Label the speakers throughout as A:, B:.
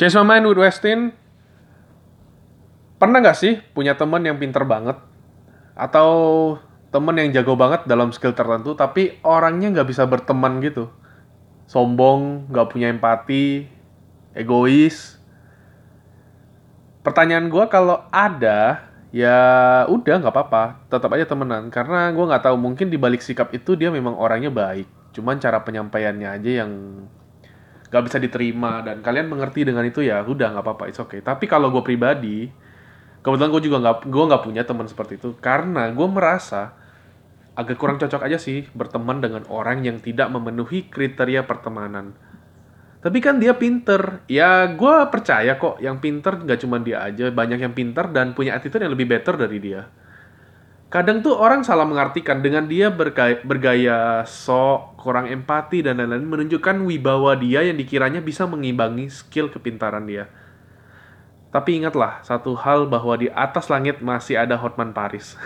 A: Change my mind with Westin. Pernah nggak sih punya teman yang pinter banget? Atau teman yang jago banget dalam skill tertentu, tapi orangnya nggak bisa berteman gitu? Sombong, nggak punya empati, egois. Pertanyaan gue kalau ada, ya udah nggak apa-apa, tetap aja temenan. Karena gue nggak tahu mungkin di balik sikap itu dia memang orangnya baik. Cuman cara penyampaiannya aja yang nggak bisa diterima dan kalian mengerti dengan itu ya udah nggak apa-apa it's okay. Tapi kalau gue pribadi kebetulan gue juga nggak gue nggak punya teman seperti itu. Karena gue merasa agak kurang cocok aja sih berteman dengan orang yang tidak memenuhi kriteria pertemanan. Tapi kan dia pinter. Ya gue percaya kok yang pinter nggak cuma dia aja banyak yang pinter dan punya attitude yang lebih better dari dia kadang tuh orang salah mengartikan dengan dia bergaya, bergaya sok, kurang empati dan lain-lain menunjukkan wibawa dia yang dikiranya bisa mengimbangi skill kepintaran dia. Tapi ingatlah satu hal bahwa di atas langit masih ada Hotman Paris.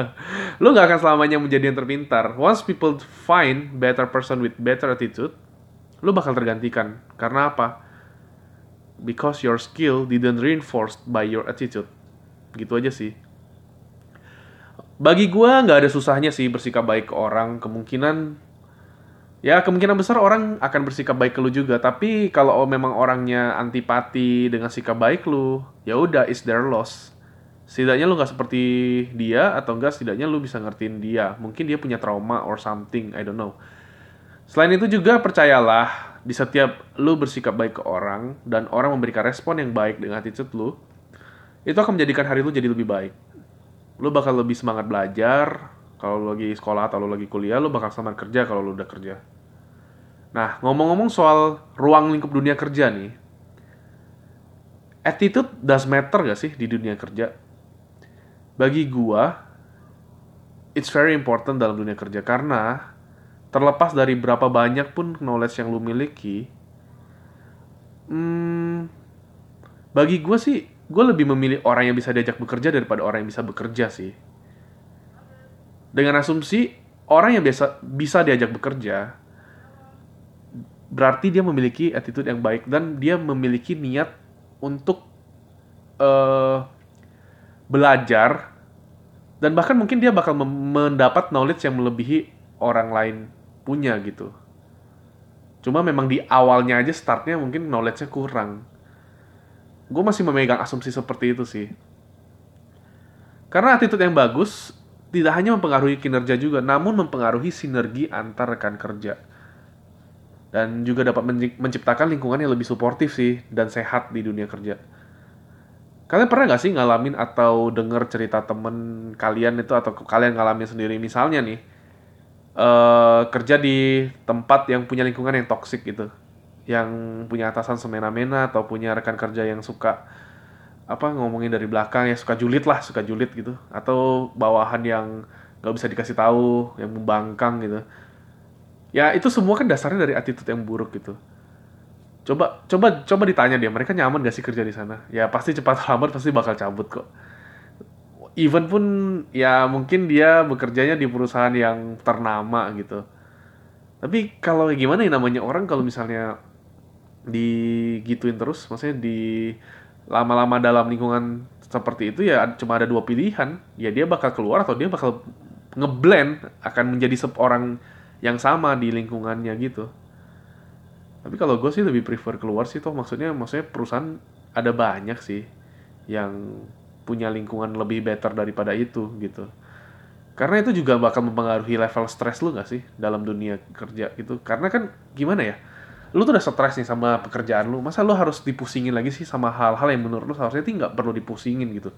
A: Lo gak akan selamanya menjadi yang terpintar. Once people find better person with better attitude, lo bakal tergantikan. Karena apa? Because your skill didn't reinforced by your attitude. Gitu aja sih bagi gue nggak ada susahnya sih bersikap baik ke orang. Kemungkinan ya kemungkinan besar orang akan bersikap baik ke lu juga. Tapi kalau memang orangnya antipati dengan sikap baik lu ya udah is their loss. Setidaknya lu nggak seperti dia atau enggak setidaknya lu bisa ngertiin dia. Mungkin dia punya trauma or something I don't know. Selain itu juga percayalah di setiap lu bersikap baik ke orang dan orang memberikan respon yang baik dengan attitude lu itu akan menjadikan hari lu jadi lebih baik lu bakal lebih semangat belajar kalau lagi sekolah atau lu lagi kuliah lu bakal semangat kerja kalau lu udah kerja. Nah ngomong-ngomong soal ruang lingkup dunia kerja nih attitude does matter gak sih di dunia kerja? Bagi gua it's very important dalam dunia kerja karena terlepas dari berapa banyak pun knowledge yang lu miliki hmm, bagi gua sih gue lebih memilih orang yang bisa diajak bekerja daripada orang yang bisa bekerja sih. Dengan asumsi orang yang biasa bisa diajak bekerja berarti dia memiliki attitude yang baik dan dia memiliki niat untuk uh, belajar dan bahkan mungkin dia bakal mendapat knowledge yang melebihi orang lain punya gitu. Cuma memang di awalnya aja startnya mungkin knowledge-nya kurang gue masih memegang asumsi seperti itu sih. Karena attitude yang bagus tidak hanya mempengaruhi kinerja juga, namun mempengaruhi sinergi antar rekan kerja. Dan juga dapat menciptakan lingkungan yang lebih suportif sih dan sehat di dunia kerja. Kalian pernah gak sih ngalamin atau denger cerita temen kalian itu atau kalian ngalamin sendiri misalnya nih uh, kerja di tempat yang punya lingkungan yang toksik gitu yang punya atasan semena-mena atau punya rekan kerja yang suka apa ngomongin dari belakang ya suka julid lah suka julid gitu. Atau bawahan yang gak bisa dikasih tahu yang membangkang gitu. Ya itu semua kan dasarnya dari attitude yang buruk gitu. Coba coba coba ditanya dia mereka nyaman gak sih kerja di sana? Ya pasti cepat lambat pasti bakal cabut kok. Even pun ya mungkin dia bekerjanya di perusahaan yang ternama gitu. Tapi kalau gimana ya namanya orang kalau misalnya digituin terus maksudnya di lama-lama dalam lingkungan seperti itu ya cuma ada dua pilihan. Ya dia bakal keluar atau dia bakal ngeblend akan menjadi seorang yang sama di lingkungannya gitu. Tapi kalau gue sih lebih prefer keluar sih toh maksudnya maksudnya perusahaan ada banyak sih yang punya lingkungan lebih better daripada itu gitu. Karena itu juga bakal mempengaruhi level stres lu gak sih dalam dunia kerja gitu? Karena kan gimana ya lu tuh udah stres nih sama pekerjaan lu masa lu harus dipusingin lagi sih sama hal-hal yang menurut lu seharusnya itu nggak perlu dipusingin gitu?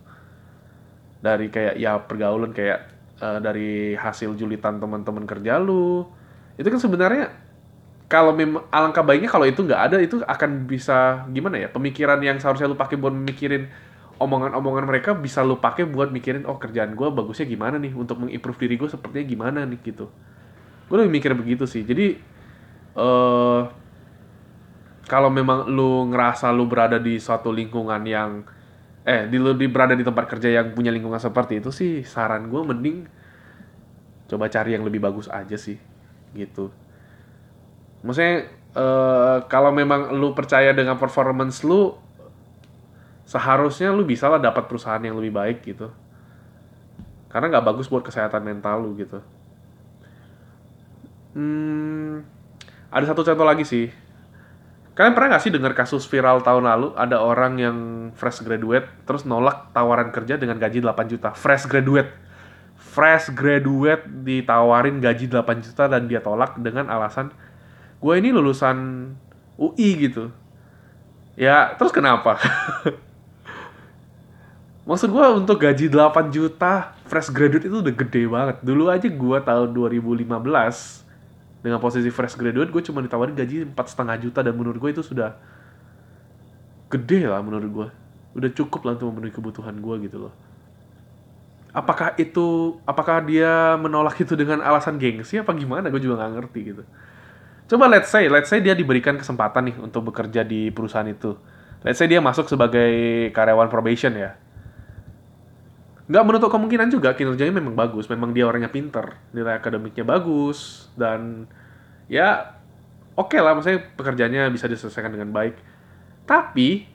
A: Dari kayak ya pergaulan kayak uh, dari hasil julitan teman-teman kerja lu. Itu kan sebenarnya kalau memang alangkah baiknya kalau itu nggak ada itu akan bisa gimana ya pemikiran yang seharusnya lu pakai buat mikirin omongan-omongan mereka bisa lu pakai buat mikirin oh kerjaan gue bagusnya gimana nih? Untuk mengimprove diri gue sepertinya gimana nih? gitu. Gue lebih mikir begitu sih. Jadi uh, kalau memang lu ngerasa lu berada di suatu lingkungan yang eh di lu di berada di tempat kerja yang punya lingkungan seperti itu sih saran gue mending coba cari yang lebih bagus aja sih gitu. Maksudnya uh, kalau memang lu percaya dengan performance lu seharusnya lu bisa lah dapat perusahaan yang lebih baik gitu. Karena nggak bagus buat kesehatan mental lu gitu. Hmm, ada satu contoh lagi sih kalian pernah nggak sih dengar kasus viral tahun lalu? Ada orang yang fresh graduate terus nolak tawaran kerja dengan gaji 8 juta. Fresh graduate. Fresh graduate ditawarin gaji 8 juta dan dia tolak dengan alasan gue ini lulusan UI gitu. Ya terus kenapa? Maksud gue untuk gaji 8 juta fresh graduate itu udah gede banget. Dulu aja gue tahun 2015 dengan posisi fresh graduate gue cuma ditawarin gaji empat setengah juta dan menurut gue itu sudah gede lah menurut gue. Udah cukup lah untuk memenuhi kebutuhan gue gitu loh. Apakah itu, apakah dia menolak itu dengan alasan gengsi apa gimana? Gue juga nggak ngerti gitu. Coba let's say, let's say dia diberikan kesempatan nih untuk bekerja di perusahaan itu. Let's say dia masuk sebagai karyawan probation ya nggak menutup kemungkinan juga kinerjanya memang bagus. Memang dia orangnya pinter nilai akademiknya bagus dan ya oke okay lah maksudnya pekerjaannya bisa diselesaikan dengan baik. Tapi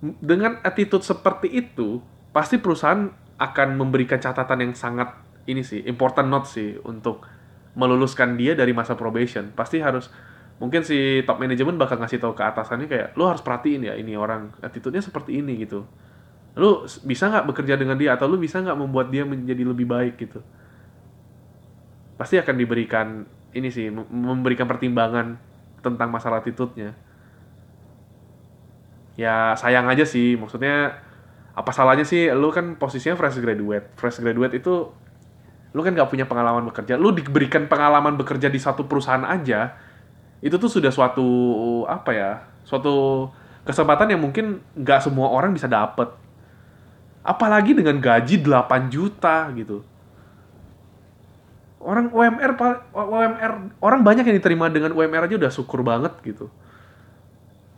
A: dengan attitude seperti itu pasti perusahaan akan memberikan catatan yang sangat ini sih important note sih untuk meluluskan dia dari masa probation. Pasti harus mungkin si top management bakal ngasih tahu ke atasannya kayak lo harus perhatiin ya ini orang attitude-nya seperti ini gitu lu bisa nggak bekerja dengan dia atau lu bisa nggak membuat dia menjadi lebih baik gitu? Pasti akan diberikan ini sih memberikan pertimbangan tentang masalah attitude-nya. Ya sayang aja sih maksudnya apa salahnya sih lu kan posisinya fresh graduate. Fresh graduate itu lu kan nggak punya pengalaman bekerja. Lu diberikan pengalaman bekerja di satu perusahaan aja itu tuh sudah suatu apa ya suatu kesempatan yang mungkin nggak semua orang bisa dapet Apalagi dengan gaji 8 juta gitu. Orang UMR UMR orang banyak yang diterima dengan UMR aja udah syukur banget gitu.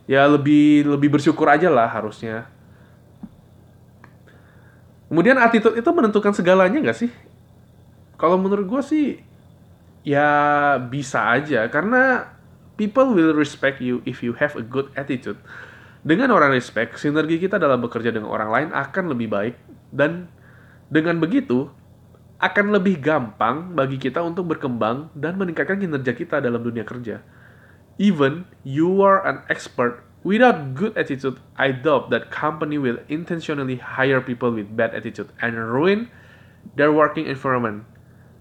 A: Ya lebih lebih bersyukur aja lah harusnya. Kemudian attitude itu menentukan segalanya nggak sih? Kalau menurut gue sih ya bisa aja karena people will respect you if you have a good attitude. Dengan orang respect, sinergi kita dalam bekerja dengan orang lain akan lebih baik dan dengan begitu akan lebih gampang bagi kita untuk berkembang dan meningkatkan kinerja kita dalam dunia kerja. Even you are an expert without good attitude, I doubt that company will intentionally hire people with bad attitude and ruin their working environment.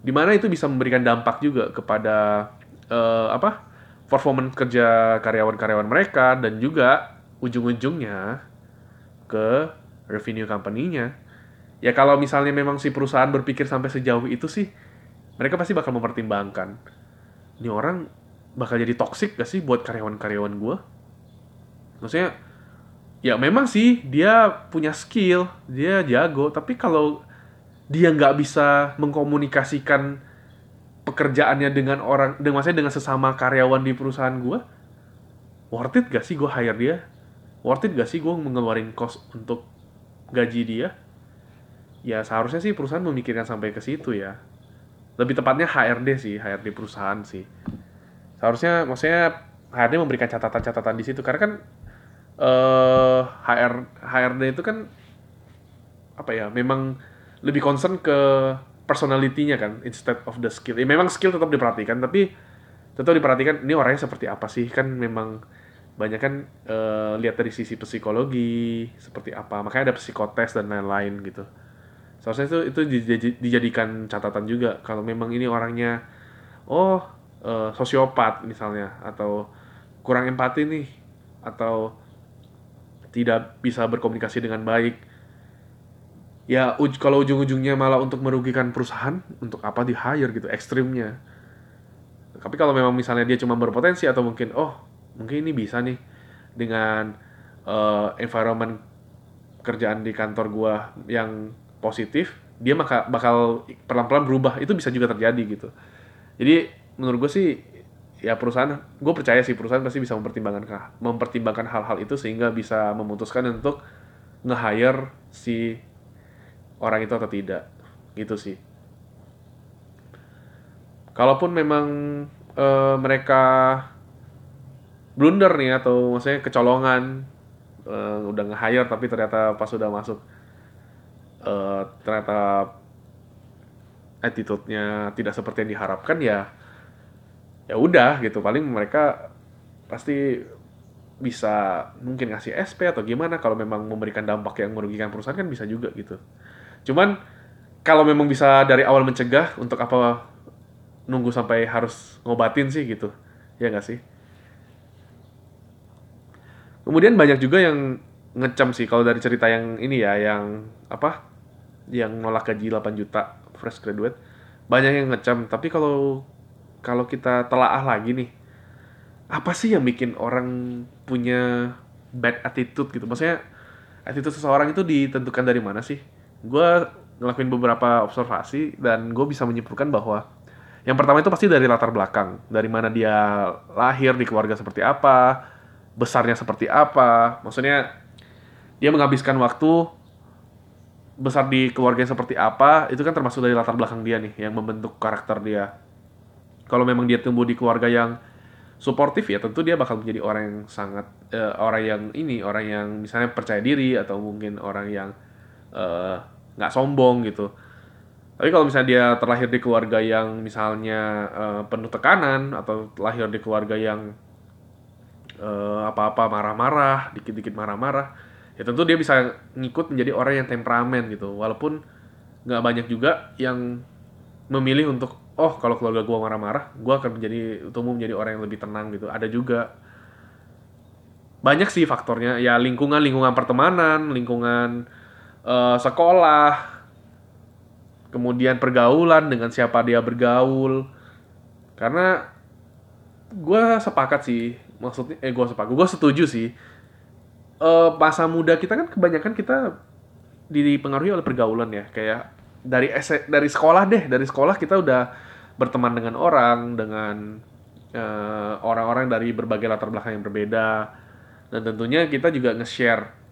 A: Di mana itu bisa memberikan dampak juga kepada uh, apa performance kerja karyawan-karyawan mereka dan juga ujung-ujungnya ke revenue company-nya. Ya kalau misalnya memang si perusahaan berpikir sampai sejauh itu sih, mereka pasti bakal mempertimbangkan. Ini orang bakal jadi toxic gak sih buat karyawan-karyawan gue? Maksudnya, ya memang sih dia punya skill, dia jago, tapi kalau dia nggak bisa mengkomunikasikan pekerjaannya dengan orang, dengan maksudnya dengan sesama karyawan di perusahaan gue, worth it gak sih gue hire dia? Worth it gak sih gue mengeluarin cost untuk gaji dia? Ya seharusnya sih perusahaan memikirkan sampai ke situ ya. Lebih tepatnya HRD sih, HRD perusahaan sih. Seharusnya maksudnya HRD memberikan catatan-catatan di situ karena kan eh, HR HRD itu kan apa ya, memang lebih concern ke personality-nya kan instead of the skill. Ya, memang skill tetap diperhatikan tapi tetap diperhatikan ini orangnya seperti apa sih kan memang banyak kan uh, lihat dari sisi psikologi seperti apa. Makanya ada psikotes dan lain-lain gitu. Seharusnya itu itu dijadikan catatan juga. Kalau memang ini orangnya oh uh, sosiopat misalnya atau kurang empati nih atau tidak bisa berkomunikasi dengan baik. Ya uj kalau ujung-ujungnya malah untuk merugikan perusahaan untuk apa di hire gitu ekstrimnya. Tapi kalau memang misalnya dia cuma berpotensi atau mungkin oh mungkin ini bisa nih dengan uh, environment kerjaan di kantor gua yang positif dia maka bakal pelan-pelan berubah. Itu bisa juga terjadi gitu. Jadi menurut gue sih ya perusahaan gue percaya sih perusahaan pasti bisa mempertimbangkan mempertimbangkan hal-hal itu sehingga bisa memutuskan untuk nge-hire si orang itu atau tidak. Gitu sih. Kalaupun memang uh, mereka blunder nih atau maksudnya kecolongan uh, udah nge-hire tapi ternyata pas udah masuk uh, ternyata attitude-nya tidak seperti yang diharapkan ya ya udah gitu. Paling mereka pasti bisa mungkin ngasih SP atau gimana kalau memang memberikan dampak yang merugikan perusahaan kan bisa juga gitu. Cuman kalau memang bisa dari awal mencegah untuk apa nunggu sampai harus ngobatin sih gitu. Ya nggak sih kemudian banyak juga yang ngecam sih kalau dari cerita yang ini ya yang apa? Yang nolak gaji 8 juta fresh graduate. Banyak yang ngecam tapi kalau kalau kita telaah lagi nih apa sih yang bikin orang punya bad attitude gitu? Maksudnya attitude seseorang itu ditentukan dari mana sih? Gue ngelakuin beberapa observasi dan gue bisa menyimpulkan bahwa yang pertama itu pasti dari latar belakang. Dari mana dia lahir di keluarga seperti apa besarnya seperti apa. Maksudnya dia menghabiskan waktu besar di keluarga seperti apa itu kan termasuk dari latar belakang dia nih yang membentuk karakter dia. Kalau memang dia tumbuh di keluarga yang suportif ya tentu dia bakal menjadi orang yang sangat uh, orang yang ini orang yang misalnya percaya diri atau mungkin orang yang eh, nggak uh, sombong gitu. Tapi kalau misalnya dia terlahir di keluarga yang misalnya uh, penuh tekanan atau lahir di keluarga yang uh, apa-apa marah-marah dikit-dikit marah-marah ya tentu dia bisa ngikut menjadi orang yang temperamen gitu. Walaupun nggak banyak juga yang memilih untuk oh kalau keluarga gue marah-marah gue akan menjadi tumbuh menjadi orang yang lebih tenang gitu. Ada juga. Banyak sih faktornya. Ya lingkungan lingkungan pertemanan lingkungan uh, sekolah kemudian pergaulan dengan siapa dia bergaul. Karena gue sepakat sih maksudnya eh gue sepakat. Gue setuju sih. Uh, masa muda kita kan kebanyakan kita dipengaruhi oleh pergaulan ya. Kayak dari dari sekolah deh. Dari sekolah kita udah berteman dengan orang dengan eh, orang-orang uh, dari berbagai latar belakang yang berbeda. Dan tentunya kita juga nge-share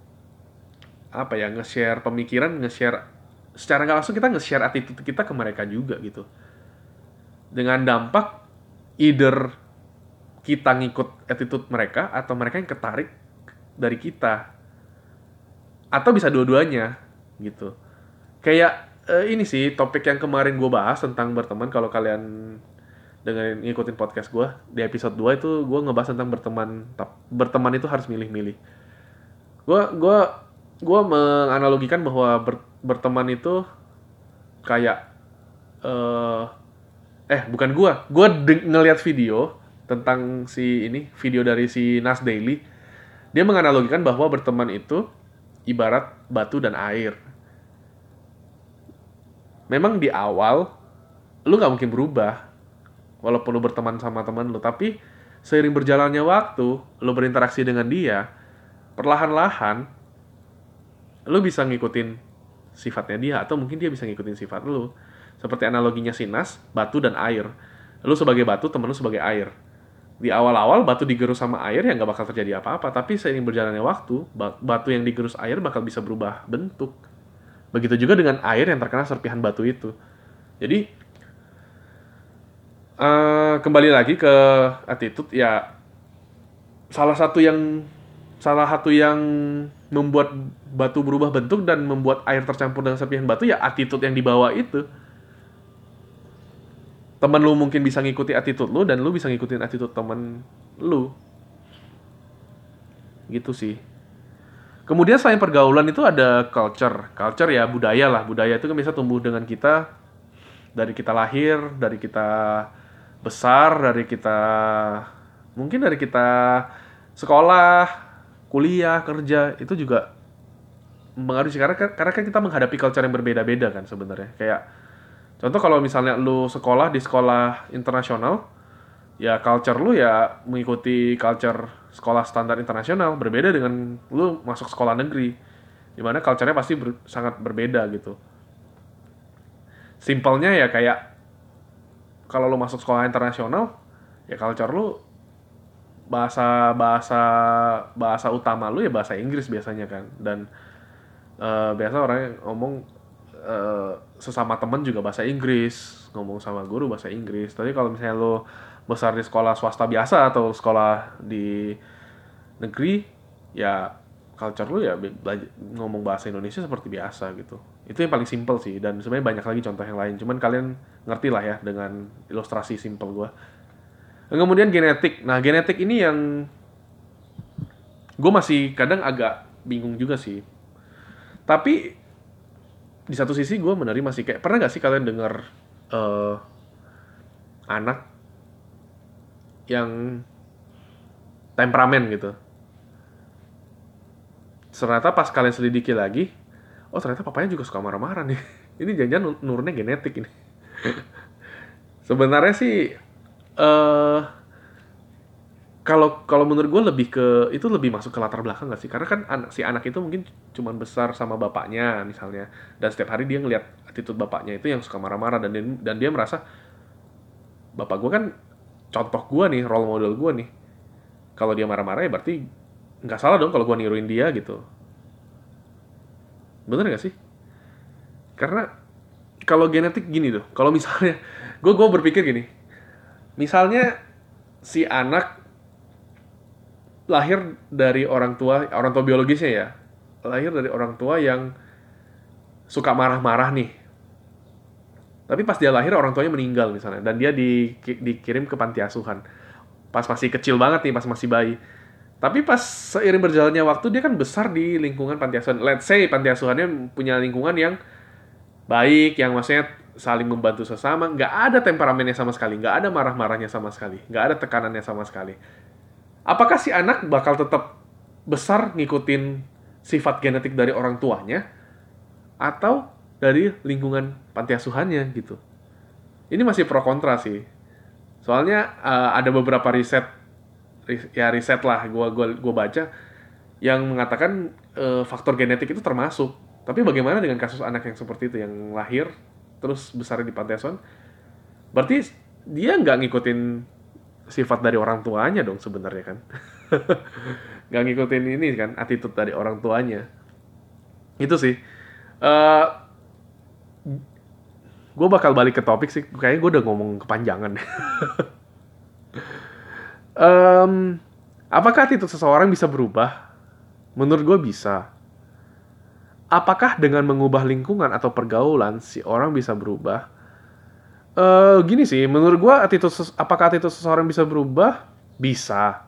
A: apa ya nge-share pemikiran nge-share secara nggak langsung kita nge-share attitude kita ke mereka juga gitu. Dengan dampak either kita ngikut attitude mereka atau mereka yang ketarik dari kita. Atau bisa dua-duanya gitu. Kayak uh, ini sih topik yang kemarin gue bahas tentang berteman kalau kalian dengan ngikutin podcast gue di episode 2 itu gue ngebahas tentang berteman berteman itu harus milih-milih. Gue gue gue menganalogikan bahwa ber, berteman itu kayak uh, eh bukan gue gue ngeliat video tentang si ini video dari si Nas Daily. Dia menganalogikan bahwa berteman itu ibarat batu dan air. Memang di awal lu nggak mungkin berubah walaupun lu berteman sama teman lu tapi seiring berjalannya waktu lu berinteraksi dengan dia perlahan-lahan lu bisa ngikutin sifatnya dia atau mungkin dia bisa ngikutin sifat lu. Seperti analoginya sinas batu dan air. Lu sebagai batu temen lu sebagai air di awal-awal batu digerus sama air ya nggak bakal terjadi apa-apa tapi seiring berjalannya waktu batu yang digerus air bakal bisa berubah bentuk Begitu juga dengan air yang terkena serpihan batu itu. Jadi uh, kembali lagi ke attitude ya salah satu yang salah satu yang membuat batu berubah bentuk dan membuat air tercampur dengan serpihan batu ya attitude yang dibawa itu. Temen lu mungkin bisa ngikuti attitude lu dan lu bisa ngikutin attitude temen lu. Gitu sih. Kemudian selain pergaulan itu ada culture. Culture ya budaya lah. Budaya itu kan bisa tumbuh dengan kita dari kita lahir, dari kita besar, dari kita mungkin dari kita sekolah, kuliah, kerja itu juga mengaruhi karena karena kan kita menghadapi culture yang berbeda-beda kan sebenarnya. Kayak contoh kalau misalnya lu sekolah di sekolah internasional, ya culture lu ya mengikuti culture sekolah standar internasional berbeda dengan lu masuk sekolah negeri. Di mana culture-nya pasti ber, sangat berbeda gitu. Simpelnya ya kayak kalau lu masuk sekolah internasional ya culture lu bahasa bahasa bahasa utama lu ya bahasa Inggris biasanya kan. Dan uh, biasa orang ngomong uh, sesama temen juga bahasa Inggris ngomong sama guru bahasa Inggris. Tapi kalau misalnya lu besar di sekolah swasta biasa atau sekolah di negeri ya culture lu ya ngomong bahasa Indonesia seperti biasa gitu. Itu yang paling simple sih dan sebenarnya banyak lagi contoh yang lain. Cuman kalian ngerti lah ya dengan ilustrasi simple gua. Dan kemudian genetik. Nah genetik ini yang gue masih kadang agak bingung juga sih. Tapi di satu sisi gue menerima sih kayak pernah gak sih kalian dengar uh, anak yang temperamen gitu? Ternyata pas kalian selidiki lagi oh ternyata papanya juga suka marah-marah nih. Ini jangan-jangan nurunnya genetik ini. Sebenarnya sih uh, kalau kalau menurut gue lebih ke itu lebih masuk ke latar belakang gak sih? Karena kan anak si anak itu mungkin cuma besar sama bapaknya misalnya. Dan setiap hari dia ngelihat attitude bapaknya itu yang suka marah-marah dan dia, dan dia merasa bapak gue kan contoh gue nih role model gue nih. Kalau dia marah-marah ya berarti nggak salah dong kalau gue niruin dia gitu. Bener gak sih? Karena kalau genetik gini tuh kalau misalnya gue gue berpikir gini. Misalnya si anak lahir dari orang tua orang tua biologisnya ya. Lahir dari orang tua yang suka marah-marah nih. Tapi pas dia lahir orang tuanya meninggal misalnya. Dan dia di, dikirim ke panti asuhan. Pas masih kecil banget nih pas masih bayi. Tapi pas seiring berjalannya waktu dia kan besar di lingkungan panti asuhan. Let's say panti asuhannya punya lingkungan yang baik, yang maksudnya saling membantu sesama, nggak ada temperamennya sama sekali, nggak ada marah-marahnya sama sekali, nggak ada tekanannya sama sekali. Apakah si anak bakal tetap besar ngikutin sifat genetik dari orang tuanya atau dari lingkungan panti asuhannya gitu? Ini masih pro kontra sih. Soalnya uh, ada beberapa riset ya riset lah gua gua gua baca yang mengatakan uh, faktor genetik itu termasuk. Tapi bagaimana dengan kasus anak yang seperti itu yang lahir terus besar di pantai asuhan? Berarti dia nggak ngikutin sifat dari orang tuanya dong sebenarnya kan. nggak ngikutin ini kan attitude dari orang tuanya. Itu sih. Uh, eh, gue bakal balik ke topik sih. Kayaknya gue udah ngomong kepanjangan. Um, apakah attitude seseorang bisa berubah? Menurut gue bisa. Apakah dengan mengubah lingkungan atau pergaulan si orang bisa berubah? Uh, gini sih, menurut gue attitude apakah attitude seseorang bisa berubah? Bisa.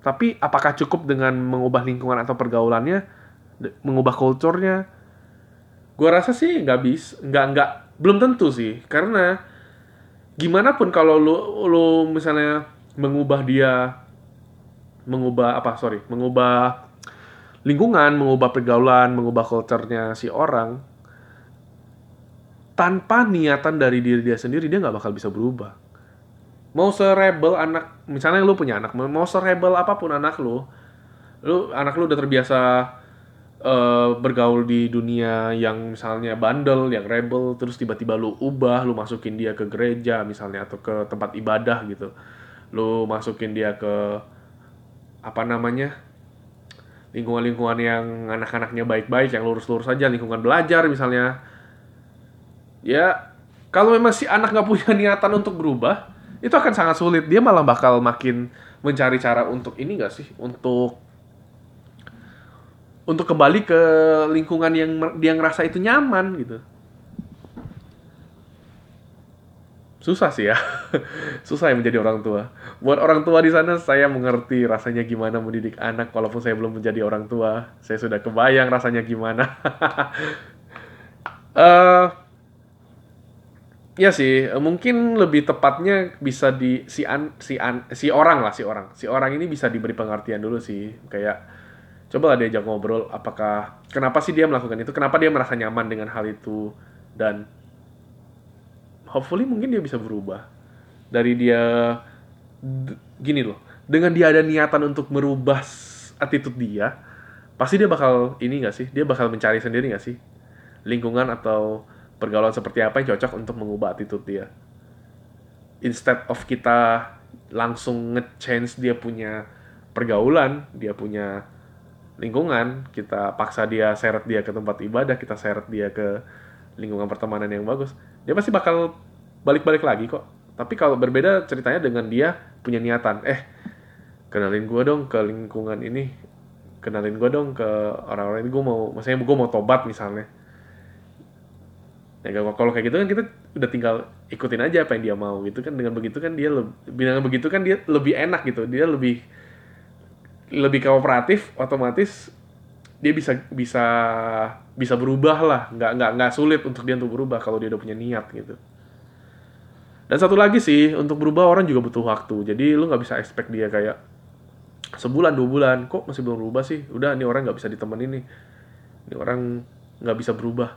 A: Tapi apakah cukup dengan mengubah lingkungan atau pergaulannya, mengubah kulturnya? Gue rasa sih nggak bisa, nggak nggak belum tentu sih, karena gimana pun kalau lu lu misalnya mengubah dia mengubah apa sorry mengubah lingkungan mengubah pergaulan mengubah culture-nya si orang tanpa niatan dari diri dia sendiri dia nggak bakal bisa berubah. Mau serebel anak misalnya lu punya anak mau serebel apa pun anak lu lu anak lu udah terbiasa uh, bergaul di dunia yang misalnya bandel yang rebel terus tiba-tiba lu ubah lu masukin dia ke gereja misalnya atau ke tempat ibadah gitu. Lu masukin dia ke apa namanya lingkungan-lingkungan yang anak-anaknya baik-baik yang lurus-lurus saja lingkungan belajar misalnya ya kalau memang si anak nggak punya niatan untuk berubah itu akan sangat sulit. Dia malah bakal makin mencari cara untuk ini gak sih? Untuk untuk kembali ke lingkungan yang dia ngerasa itu nyaman gitu. Susah sih ya. Susah ya menjadi orang tua. Buat orang tua di sana saya mengerti rasanya gimana mendidik anak walaupun saya belum menjadi orang tua. Saya sudah kebayang rasanya gimana. Uh, ya sih mungkin lebih tepatnya bisa di si an si an si orang lah si orang. Si orang ini bisa diberi pengertian dulu sih. Kayak coba lah diajak ngobrol apakah kenapa sih dia melakukan itu? Kenapa dia merasa nyaman dengan hal itu? Dan hopefully mungkin dia bisa berubah. Dari dia gini loh dengan dia ada niatan untuk merubah attitude dia pasti dia bakal ini gak sih? Dia bakal mencari sendiri gak sih? Lingkungan atau pergaulan seperti apa yang cocok untuk mengubah attitude dia instead of kita langsung nge-change dia punya pergaulan dia punya lingkungan kita paksa dia seret dia ke tempat ibadah kita seret dia ke lingkungan pertemanan yang bagus dia pasti bakal balik-balik lagi kok Tapi kalau berbeda ceritanya dengan dia punya niatan, eh kenalin gue dong ke lingkungan ini, kenalin gue dong ke orang-orang ini, gue mau, maksudnya gue mau tobat misalnya. Ya kalau kayak gitu kan kita udah tinggal ikutin aja apa yang dia mau gitu kan dengan begitu kan dia lebih dengan begitu kan dia lebih enak gitu dia lebih lebih kooperatif otomatis dia bisa bisa bisa berubah lah nggak nggak nggak sulit untuk dia untuk berubah kalau dia udah punya niat gitu dan satu lagi sih, untuk berubah orang juga butuh waktu. Jadi lu nggak bisa expect dia kayak sebulan dua bulan, kok masih belum berubah sih? Udah, ini orang nggak bisa ditemenin nih. Ini orang nggak bisa berubah.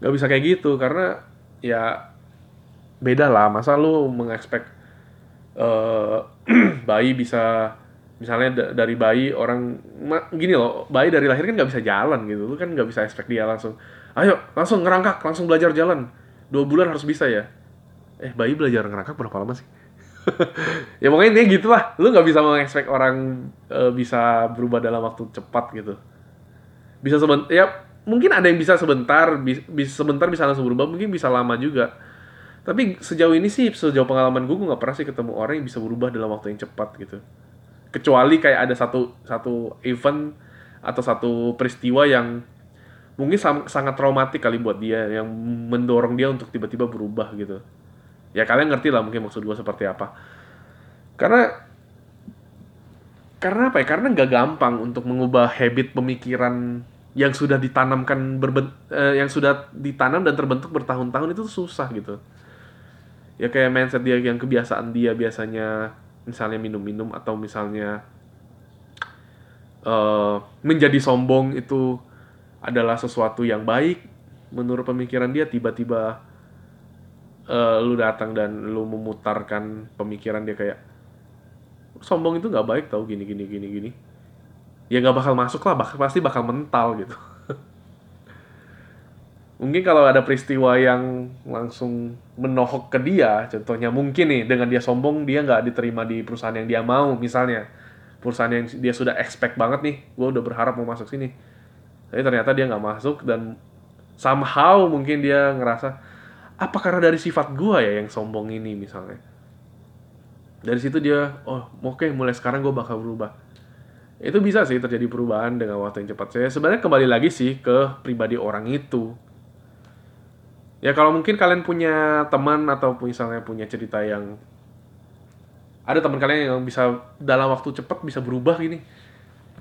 A: Nggak bisa kayak gitu karena ya beda lah. Masa lu mengexpect uh, bayi bisa misalnya dari bayi orang gini loh bayi dari lahir kan nggak bisa jalan gitu. Lu kan nggak bisa expect dia langsung ayo langsung ngerangkak langsung belajar jalan. Dua bulan harus bisa ya. Eh bayi belajar ngerangkak berapa lama sih? Ya pokoknya intinya gitu lah lu nggak bisa mengekspek orang uh, bisa berubah dalam waktu cepat gitu. Bisa sebentar ya mungkin ada yang bisa sebentar bisa sebentar bisa langsung berubah mungkin bisa lama juga. Tapi sejauh ini sih sejauh pengalaman gue gue nggak pernah sih ketemu orang yang bisa berubah dalam waktu yang cepat gitu. Kecuali kayak ada satu satu event atau satu peristiwa yang mungkin sangat traumatik kali buat dia yang mendorong dia untuk tiba-tiba berubah gitu. Ya kalian ngerti lah mungkin maksud gue seperti apa. Karena karena apa ya? Karena nggak gampang untuk mengubah habit pemikiran yang sudah ditanamkan berben eh, yang sudah ditanam dan terbentuk bertahun-tahun itu susah gitu. Ya kayak mindset dia yang kebiasaan dia biasanya misalnya minum-minum atau misalnya uh, menjadi sombong itu adalah sesuatu yang baik. Menurut pemikiran dia tiba-tiba uh, lu datang dan lu memutarkan pemikiran dia kayak sombong itu nggak baik tau gini gini gini gini ya nggak bakal masuk lah bakal pasti bakal mental gitu. Mungkin kalau ada peristiwa yang langsung menohok ke dia contohnya mungkin nih dengan dia sombong dia nggak diterima di perusahaan yang dia mau misalnya. Perusahaan yang dia sudah expect banget nih gue udah berharap mau masuk sini. Tapi ternyata dia nggak masuk dan somehow mungkin dia ngerasa apa karena dari sifat gue ya yang sombong ini? misalnya. Dari situ dia oh oke okay, mulai sekarang gue bakal berubah itu bisa sih terjadi perubahan dengan waktu yang cepat. Saya sebenarnya kembali lagi sih ke pribadi orang itu. Ya kalau mungkin kalian punya teman atau misalnya punya cerita yang ada teman kalian yang bisa dalam waktu cepat bisa berubah gini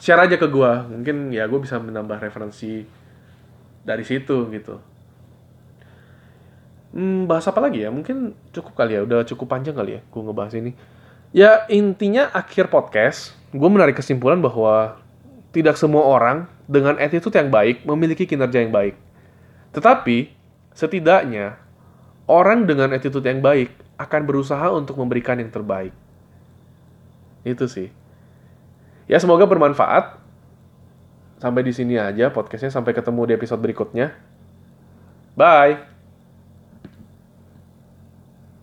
A: share aja ke gue mungkin ya gue bisa menambah referensi dari situ gitu. Hmm, bahas apa lagi ya? Mungkin cukup kali ya, udah cukup panjang kali ya gue ngebahas ini. Ya intinya akhir podcast, gue menarik kesimpulan bahwa tidak semua orang dengan attitude yang baik memiliki kinerja yang baik. Tetapi, setidaknya, orang dengan attitude yang baik akan berusaha untuk memberikan yang terbaik. Itu sih. Ya semoga bermanfaat. Sampai di sini aja podcastnya. Sampai ketemu di episode berikutnya. Bye.